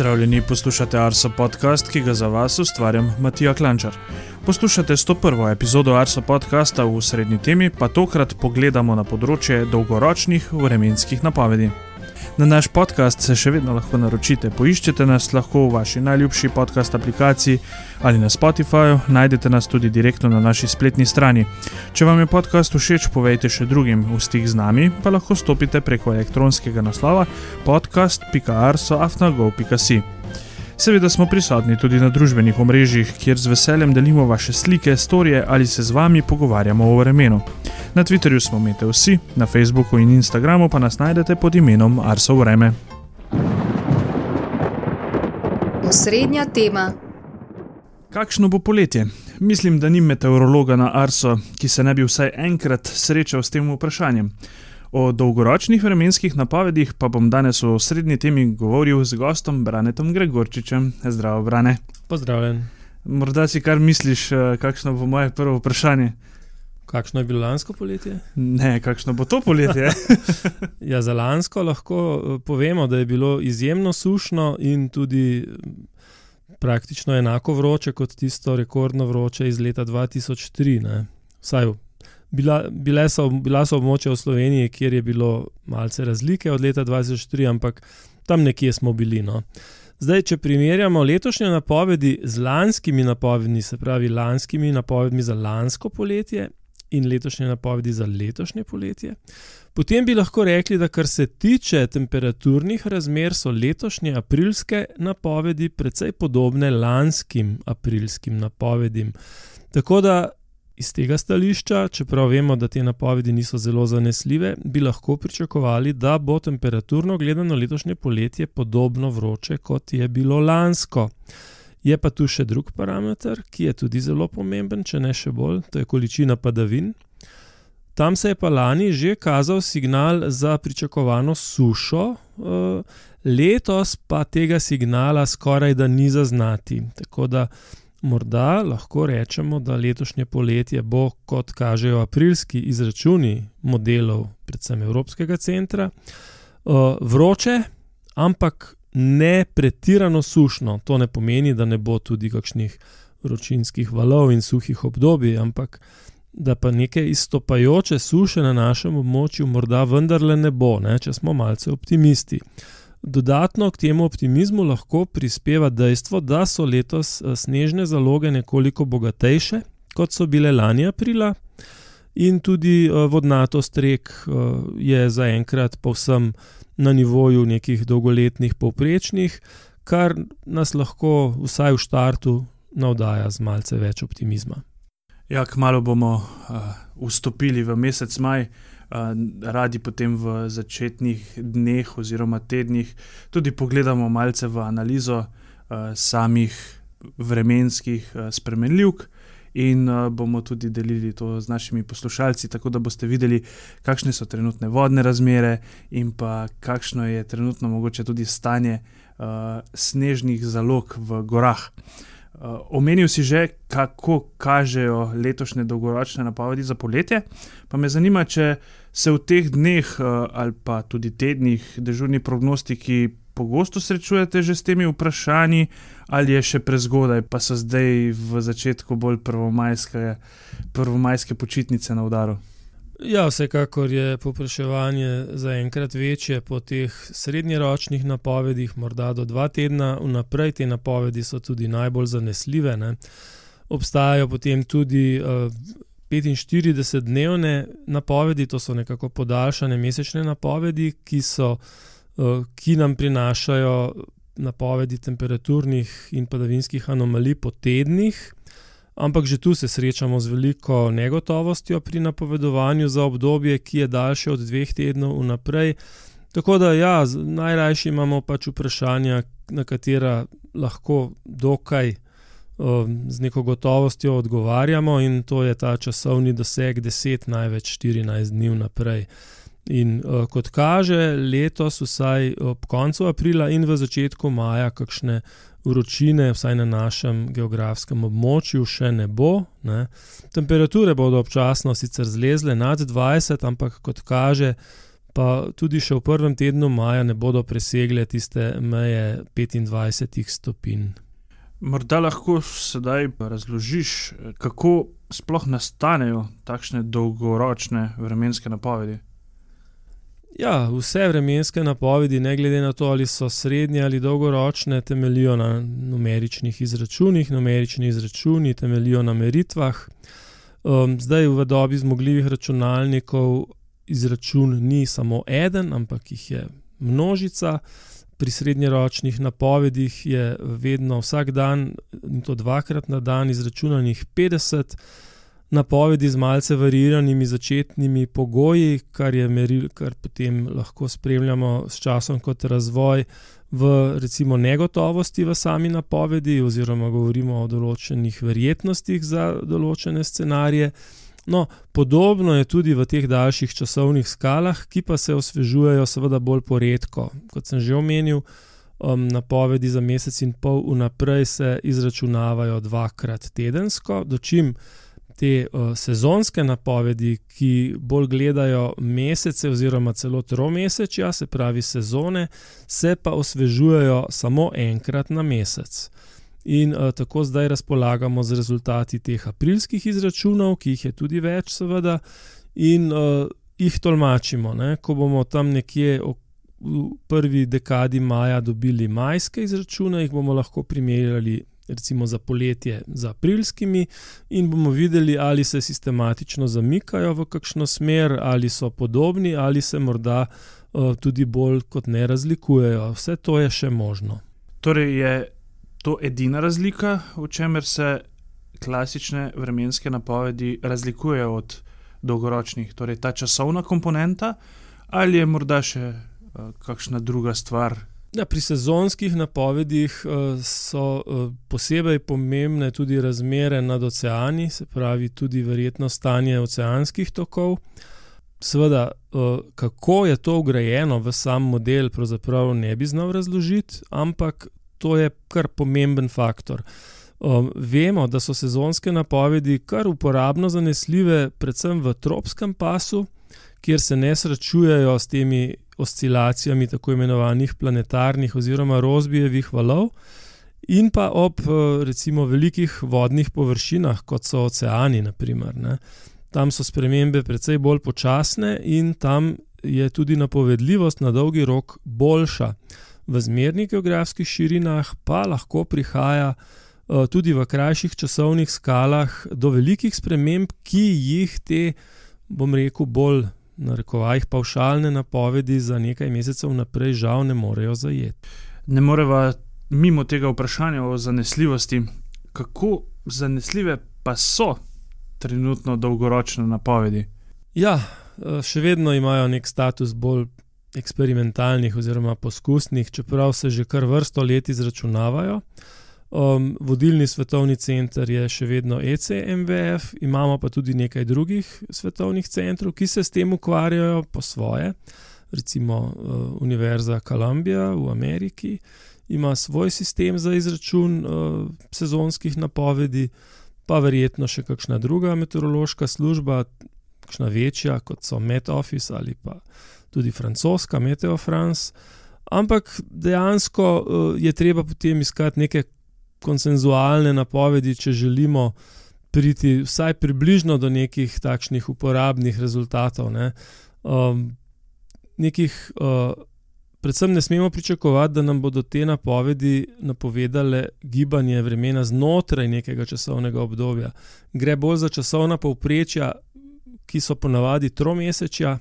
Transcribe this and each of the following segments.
Pozdravljeni, poslušate Arso podcast, ki ga za vas ustvarjam Matija Klančar. Poslušate 101. epizodo Arso podcasta v srednji temi, pa tokrat pogledamo na področje dolgoročnih vremenskih napovedi. Na naš podcast se še vedno lahko naročite. Poiščete nas lahko v vaši najljubši podcast aplikaciji ali na Spotifyju, najdete nas tudi direktno na naši spletni strani. Če vam je podcast všeč, povejte še drugim v stik z nami, pa lahko stopite preko elektronskega naslova podcast.arso.afnago.si. Seveda smo prisotni tudi na družbenih omrežjih, kjer z veseljem delimo vaše slike, storije ali se z vami pogovarjamo o vremenu. Na Twitterju smo imete vsi, na Facebooku in Instagramu pa nas najdete pod imenom Arso Vreme. Osrednja tema. Kakšno bo poletje? Mislim, da ni meteorologa na Arso, ki se ne bi vsaj enkrat srečal s tem vprašanjem. O dolgoročnih vremenskih napovedih pa bom danes v srednji temi govoril z gostom Branetom Gregorčičem. Zdravo, Brane. Pozdravljen. Morda si kar misliš, eh, kakšno bo moje prvo vprašanje? Kakšno je bilo lansko poletje? Ne, kakšno bo to poletje? ja, za lansko lahko eh, povemo, da je bilo izjemno sušno in tudi praktično enako vroče kot tisto rekordno vroče iz leta 2003. Ne? Vsaj bila, bile so, bila so območja v Sloveniji, kjer je bilo malce razlike od leta 2003, ampak tam nekje smo bili. No. Zdaj, če primerjamo letošnje napovedi z lanskimi napovedmi, se pravi lanskimi napovedmi za lansko poletje in letošnje napovedi za letošnje poletje, potem bi lahko rekli, da kar se tiče temperaturnih razmer, so letošnje aprilske napovedi precej podobne lanskim aprilskim napovedim. Tako da Iz tega stališča, čeprav vemo, da te napovedi niso zelo zanesljive, bi lahko pričakovali, da bo temperaturno gledano letošnje poletje podobno vroče, kot je bilo lansko. Je pa tu še drug parameter, ki je tudi zelo pomemben, če ne še bolj, to je količina padavin. Tam se je pa lani že kazal signal za pričakovano sušo, eh, letos pa tega signala skoraj da ni zaznati. Tako da Morda lahko rečemo, da letošnje poletje bo, kot kažejo aprilski izračuni modelov, predvsem Evropskega centra, eh, vroče, ampak ne pretirano sušno. To ne pomeni, da ne bo tudi kakšnih vročinskih valov in suhih obdobij, ampak da pa neke izstopajoče suše na našem območju morda vendarle ne bo, ne, če smo malce optimisti. Dodatno k temu optimizmu lahko prispeva dejstvo, da so letos eh, snežne zaloge nekoliko bogatejše, kot so bile lani aprila, in tudi eh, vodnatost rek eh, je zaenkrat povsem na nivoju nekih dolgoletnih povprečnih, kar nas lahko vsaj v štartu navdaja z malce več optimizma. Ja, kmalo bomo uh, vstopili v mesec maj radi potem v začetnih dneh oziroma tednih tudi pogledamo malce v analizo samih vremenskih spremenljivk. In bomo tudi delili to z našimi poslušalci, tako da boste videli, kakšne so trenutne vodne razmere in pa kakšno je trenutno mogoče tudi stanje uh, snežnih zalog v gorah. Uh, Uh, omenil si že, kako kažejo letošnje dolgoročne napovedi za poletje. Pa me zanima, če se v teh dneh uh, ali pa tudi tednih dežurni prognostiki pogosto srečujete že s temi vprašanji, ali je še prezgodaj, pa so zdaj v začetku bolj prvomajske, prvomajske počitnice na udaru. Ja, vsekakor je popraševanje zaenkrat večje po teh srednjeročnih napovedih, morda do dva tedna vnaprej. Te napovedi so tudi najbolj zanesljive. Ne. Obstajajo potem tudi uh, eh, 45-dnevne napovedi, to so nekako podaljšane mesečne napovedi, ki, so, uh, ki nam prinašajo napovedi temperaturnih in padavinskih anomalij po tednih ampak že tu se srečamo z veliko negotovostjo pri napovedovanju za obdobje, ki je daljše od dveh tednov vnaprej. Tako da, ja, najrajši imamo pač vprašanja, na katera lahko dokaj um, z neko gotovostjo odgovarjamo, in to je ta časovni doseg 10, največ 14 dni vnaprej. In uh, kot kaže, letos, vsaj ob koncu aprila in v začetku maja, kakšne vročine, vsaj na našem geografskem območju, še ne bo. Ne. Temperature bodo občasno sicer zlezle nad 20, ampak kot kaže, pa tudi še v prvem tednu maja ne bodo presegle tiste meje 25 stopinj. Morda lahko sedaj razložiš, kako sploh nastanejo takšne dolgoročne vremenske napovedi. Ja, vse vremenske napovedi, ne glede na to, ali so srednje ali dolgoročne, temeljijo na numeričnih izračunih. Numerični izračuni temeljijo na meritvah. Um, zdaj, v dobi zmogljivih računalnikov, izračun ni samo eden, ampak jih je množica. Pri srednjeročnih napovedih je vedno vsak dan, in to dvakrat na dan, izračunanih 50 napovedi z malce variiranimi začetnimi pogoji, kar je meril, kar potem lahko spremljamo s časom kot razvoj v recimo negotovosti v sami napovedi, oziroma govorimo o določenih verjetnostih za določene scenarije. No, podobno je tudi v teh daljših časovnih skalah, ki pa se osvežujejo, seveda, bolj poredko. Kot sem že omenil, um, napovedi za mesec in pol vnaprej se izračunavajo dvakrat tedensko, dočim te uh, sezonske napovedi, ki bolj gledajo mesece oziroma celo tromesečja, se pravi sezone, se pa osvežujejo samo enkrat na mesec. In uh, tako zdaj razpolagamo z rezultati teh aprilskih izračunov, ki jih je tudi več, seveda, in uh, jih tolmačimo. Ne? Ko bomo tam nekje v prvi dekadi maja dobili majske izračune, jih bomo lahko primerjali recimo za poletje z aprilskimi, in bomo videli, ali se sistematično zamikajo v kakšno smer, ali so podobni, ali se morda uh, tudi bolj kot ne razlikujejo. Vse to je še možno. Torej, je to edina razlika, v čemer se klasične vremenske napovedi razlikujejo od dolgoročnih, torej ta časovna komponenta, ali je morda še uh, kakšna druga stvar, Ja, pri sezonskih napovedih uh, so uh, posebej pomembne tudi razmere nad oceani, se pravi, tudi verjetno stanje oceanskih tokov. Sveda, uh, kako je to ugrajeno v sam model, pravzaprav ne bi znal razložiti, ampak to je kar pomemben faktor. Um, vemo, da so sezonske napovedi kar uporabno zanesljive, predvsem v tropskem pasu, kjer se ne srečujejo s temi oscilacijami tako imenovanih planetarnih oziroma rozbijevih valov, in pa ob eh, recimo velikih vodnih površinah, kot so oceani. Naprimer, tam so spremembe precej bolj počasne in tam je tudi napovedljivost na dolgi rok boljša. V zmernih geografskih širinah pa lahko prihaja uh, tudi v krajših časovnih skalah do velikih sprememb, ki jih te, bom rekel, bolj na rekovajih, pavšalne napovedi za nekaj mesecev naprej, žal ne morejo zajeti. Ne moreva mimo tega vprašanja o zanesljivosti, kako zanesljive pa so trenutno dolgoročne napovedi. Ja, eh, še vedno imajo nek status bolj eksperimentalnih oziroma poskusnih, čeprav se že kar vrsto let izračunavajo. Um, vodilni svetovni center je še vedno ECMWF, imamo pa tudi nekaj drugih svetovnih centrov, ki se s tem ukvarjajo po svoje. Recimo uh, Univerza Columbia v Ameriki ima svoj sistem za izračun uh, sezonskih napovedi, pa verjetno še kakšna druga meteorološka služba, kakšna večja, kot so Met Office ali pa tudi francoska Meteo France. Ampak dejansko uh, je treba potem iskati neke konsenzualne napovedi, če želimo priti vsaj približno do nekih takšnih uporabnih rezultatov. Ne. Um, nekih, uh, predvsem ne smemo pričakovati, da nam bodo te napovedi napovedale gibanje vremena znotraj nekega časovnega obdobja. Gre bolj za časovna povprečja, ki so ponavadi tromesečja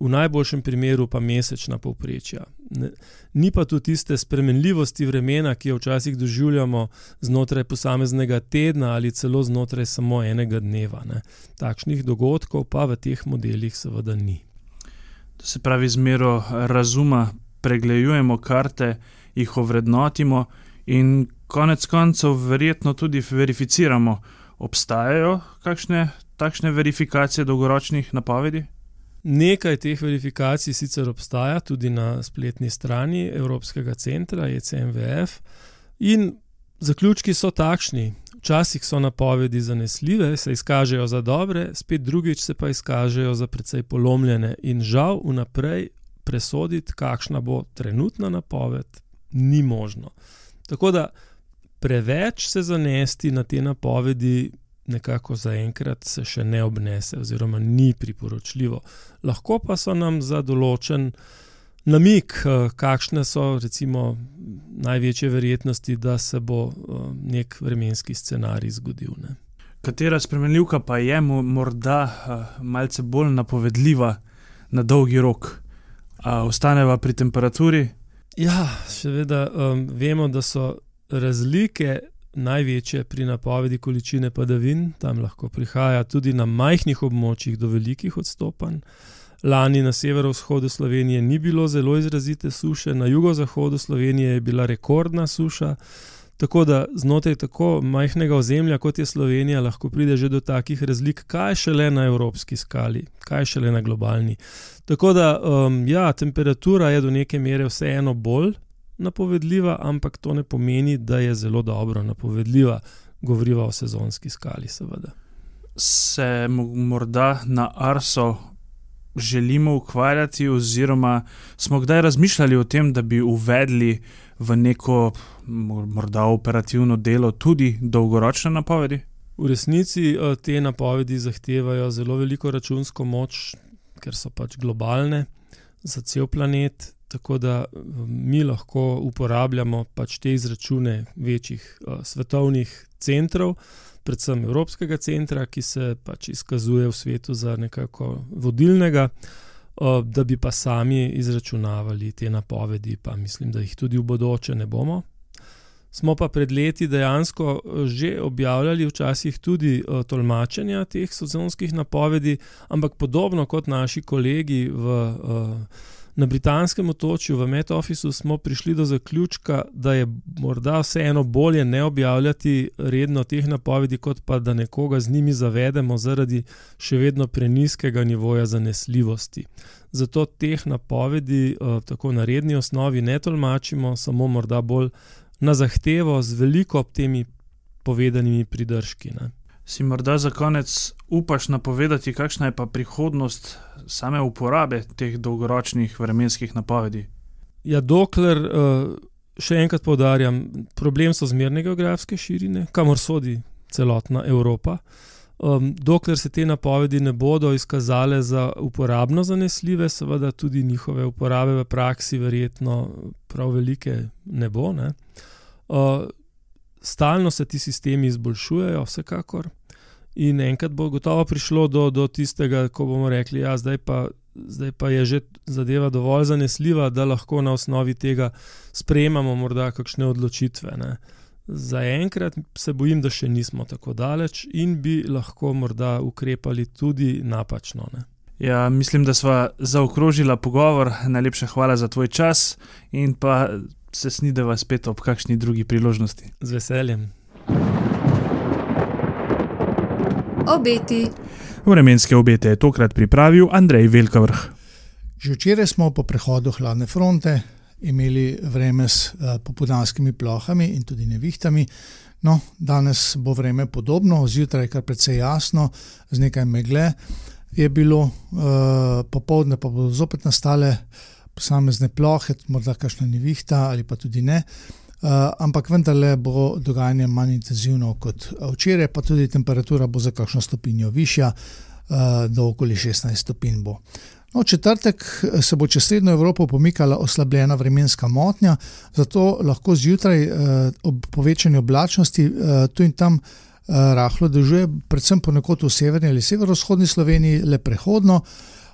v najboljšem primeru pa mesečna povprečja. Ne, ni pa tu tiste spremenljivosti vremena, ki jo včasih doživljamo znotraj posameznega tedna ali celo znotraj samo enega dneva. Ne. Takšnih dogodkov pa v teh modelih seveda ni. To se pravi, z mero razuma pregledujemo karte, jih ovrednotimo in konec koncev verjetno tudi verificiramo. Obstajajo kakšne takšne verifikacije dolgoročnih napovedi? Nekaj teh verifikacij sicer obstaja tudi na spletni strani Evropskega centra ECMWF, in zaključki so takšni. Včasih so napovedi zanesljive, se izkažejo za dobre, spet drugič se pa izkažejo za precej polomljene. In žal, vnaprej presoditi, kakšna bo trenutna napoved, ni možno. Tako da preveč se zanesti na te napovedi, nekako zaenkrat se še ne obnese, oziroma ni priporočljivo. Lahko pa so nam za določen namik, eh, kakšne so recimo največje verjetnosti, da se bo eh, nek vremenski scenarij zgodil. Ne. Katera spremenljivka pa je morda uh, malce bolj napovedljiva na dolgi rok? Uh, ostaneva pri temperaturi? Ja, seveda um, vemo, da so razlike največje pri napovedi količine padavin, tam lahko prihaja tudi na majhnih območjih do velikih odstopanj. Lani na severovzhodu Slovenije ni bilo zelo izrazite suše, na jugozahodu Slovenije je bila rekordna suša. Tako da znotraj tako majhnega ozemlja, kot je Slovenija, lahko pride že do takih razlik, kaj šele na evropski skali, kaj šele na globalni. Tako da, um, ja, temperatura je do neke mere vseeno bolj napovedljiva, ampak to ne pomeni, da je zelo dobro napovedljiva. Govoriva o sezonski skali, seveda. Se morda na Arso želimo ukvarjati, oziroma smo kdaj razmišljali o tem, da bi uvedli v neko morda operativno delo tudi dolgoročne napovedi? V resnici eh, te napovedi zahtevajo zelo veliko računsko moč, ker so pač globalne za cel planet. Tako da eh, mi lahko uporabljamo pač te izračune večjih uh, svetovnih centrov, predvsem Evropskega centra, ki se pač izkazuje v svetu za nekako vodilnega, uh, da bi pa sami izračunavali te napovedi, pa mislim, da jih tudi v bodoče ne bomo. Smo pa pred leti dejansko že objavljali, včasih tudi uh, tolmačenja teh sezonskih napovedi, ampak podobno kot naši kolegi v. Uh, Na britanskem otočju v Metofisu smo prišli do zaključka, da je morda vseeno bolje ne objavljati redno teh napovedi, kot pa da nekoga z njimi zavedemo zaradi še vedno preniskega nivoja zanesljivosti. Zato teh napovedi eh, tako na redni osnovi ne tolmačimo, samo morda bolj na zahtevo z veliko temi povedanimi pridržki. Ne. Si morda za konec upaš napovedati, kakšna je pa prihodnost same uporabe teh dolgoročnih vremenskih napovedi? Ja, dokler, eh, še enkrat povdarjam, problem so zmerne geografske širine, kamor sodi celotna Evropa. Dokler se te napovedi ne bodo izkazale za uporabno zanesljive, seveda tudi njihove uporabe v praksi, verjetno prav velike ne bo. Ne? Uh, stalno se ti sistemi izboljšujejo, vsekakor. In enkrat bo gotovo prišlo do, do tistega, ko bomo rekli, da ja, zdaj, zdaj pa je že zadeva dovolj zanesljiva, da lahko na osnovi tega sprejemamo morda kakšne odločitve. Ne. Zaenkrat se bojim, da še nismo tako daleč in bi lahko morda ukrepali tudi napačno. Ne. Ja, mislim, da smo zaokrožili pogovor. Najlepša hvala za tvoj čas in pa se snideva spet ob kakšni drugi priložnosti. Z veseljem. Obeti. Vremenske obete je tokrat pripravil Andrej Velkavrh. Že včeraj smo po prehodu hladne fronte imeli vreme s uh, popodanskimi plohami in tudi nevihtami. No, danes bo vreme podobno, zjutraj je kar precej jasno, z nekaj megle je bilo, uh, popoldne pa bodo zopet nastale posamezne plohe, morda kakšna nevihta ali pa tudi ne. Uh, ampak vendarle bo dogajanje manj intenzivno kot včeraj, pa tudi temperatura bo za kakšno stopinjo višja, uh, do okoli 16 stopinj bo. No, četrtek eh, se bo čez srednjo Evropo pomikala oslabljena vremenska motnja, zato lahko zjutraj uh, ob povečanju oblačnosti uh, tu in tam uh, rahlo dežuje, predvsem ponekod v severni ali severovzhodni Sloveniji, le prehodno.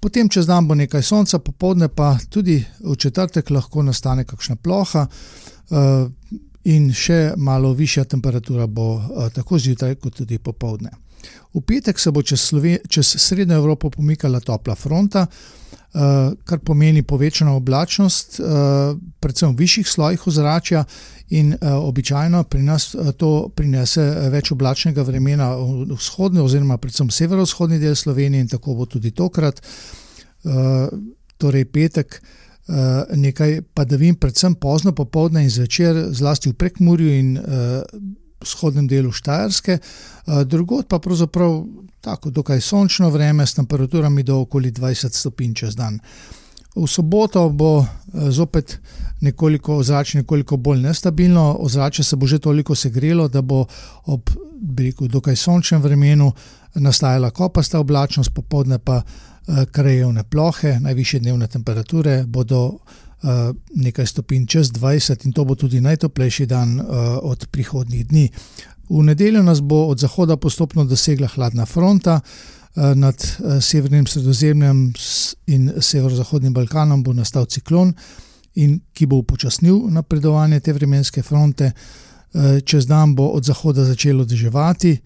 Potem čez dan bo nekaj sonca, popoldne pa tudi v četrtek lahko nastane kakšna ploha. Eh, in še malo višja temperatura bo eh, tako zjutraj, kot tudi popovdne. V petek se bo čez, Sloven čez Srednjo Evropo pomikala topla fronta, eh, kar pomeni povečano oblačnost, predvsem v višjih slojih ozračja. In običajno pri nas to prinese več oblačnega vremena v vzhodni, oziroma predvsem severovzhodni del Slovenije, in tako bo tudi tokrat. Torej, petek nekaj padavin, predvsem pozno popoldne in zvečer, zlasti v prekmurju in uh, vzhodnem delu Štajerske, drugot pa pravzaprav tako, dokaj sončno vreme s temperaturami do okoli 20 stopinj čez dan. V soboto bo zopet nekoliko ozračje, nekoliko bolj nestabilno, ozračje se bo že toliko segrelo, da bo ob rekel, dokaj sončnem vremenu nastajala kopasta oblačnost, popoldne pa krajevne plohe, najviše dnevne temperature bodo nekaj stopinj čez 20 in to bo tudi najtoplejši dan od prihodnjih dni. V nedeljo nas bo od zahoda postopno dosegla hladna fronta, nad severnim Sredozemljem in severozahodnim Balkanom bo nastal ciklon, in ki bo upočasnil napredovanje te vremenske fronte. Čez dan bo od zahoda začelo deževati,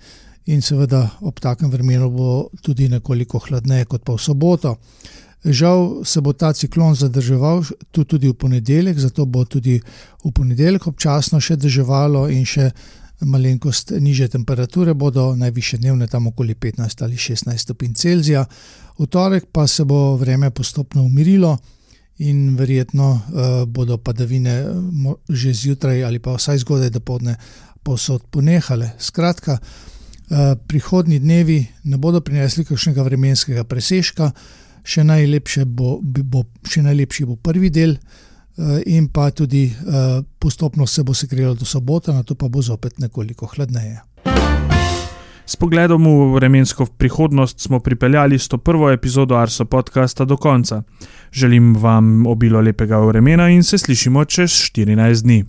in seveda ob takem vremenu bo tudi nekoliko hladneje kot pa v soboto. Žal se bo ta ciklon zadrževal tudi v ponedeljek, zato bo tudi v ponedeljek občasno še deževalo in še malenkost nižje temperature bodo, najvišje dnevne tam okoli petnajst ali šestnajst stopinj Celzija. V torek pa se bo vreme postopno umirilo in verjetno bodo padavine že zjutraj ali pa vsaj zgodaj dopoldne povsod ponehale. Skratka, prihodnji dnevi ne bodo prinesli kakšnega vremenskega presežka, še bo, bo, še najlepši bo prvi del, in pa tudi postopno se bo segrelo do sobote, nato pa bo zopet nekoliko hladneje. S pogledom v vremensko prihodnost smo pripeljali s to prvo epizodo Arso podcasta do konca. Želim vam obilo lepega vremena in se slišimo čez štirinajst dni.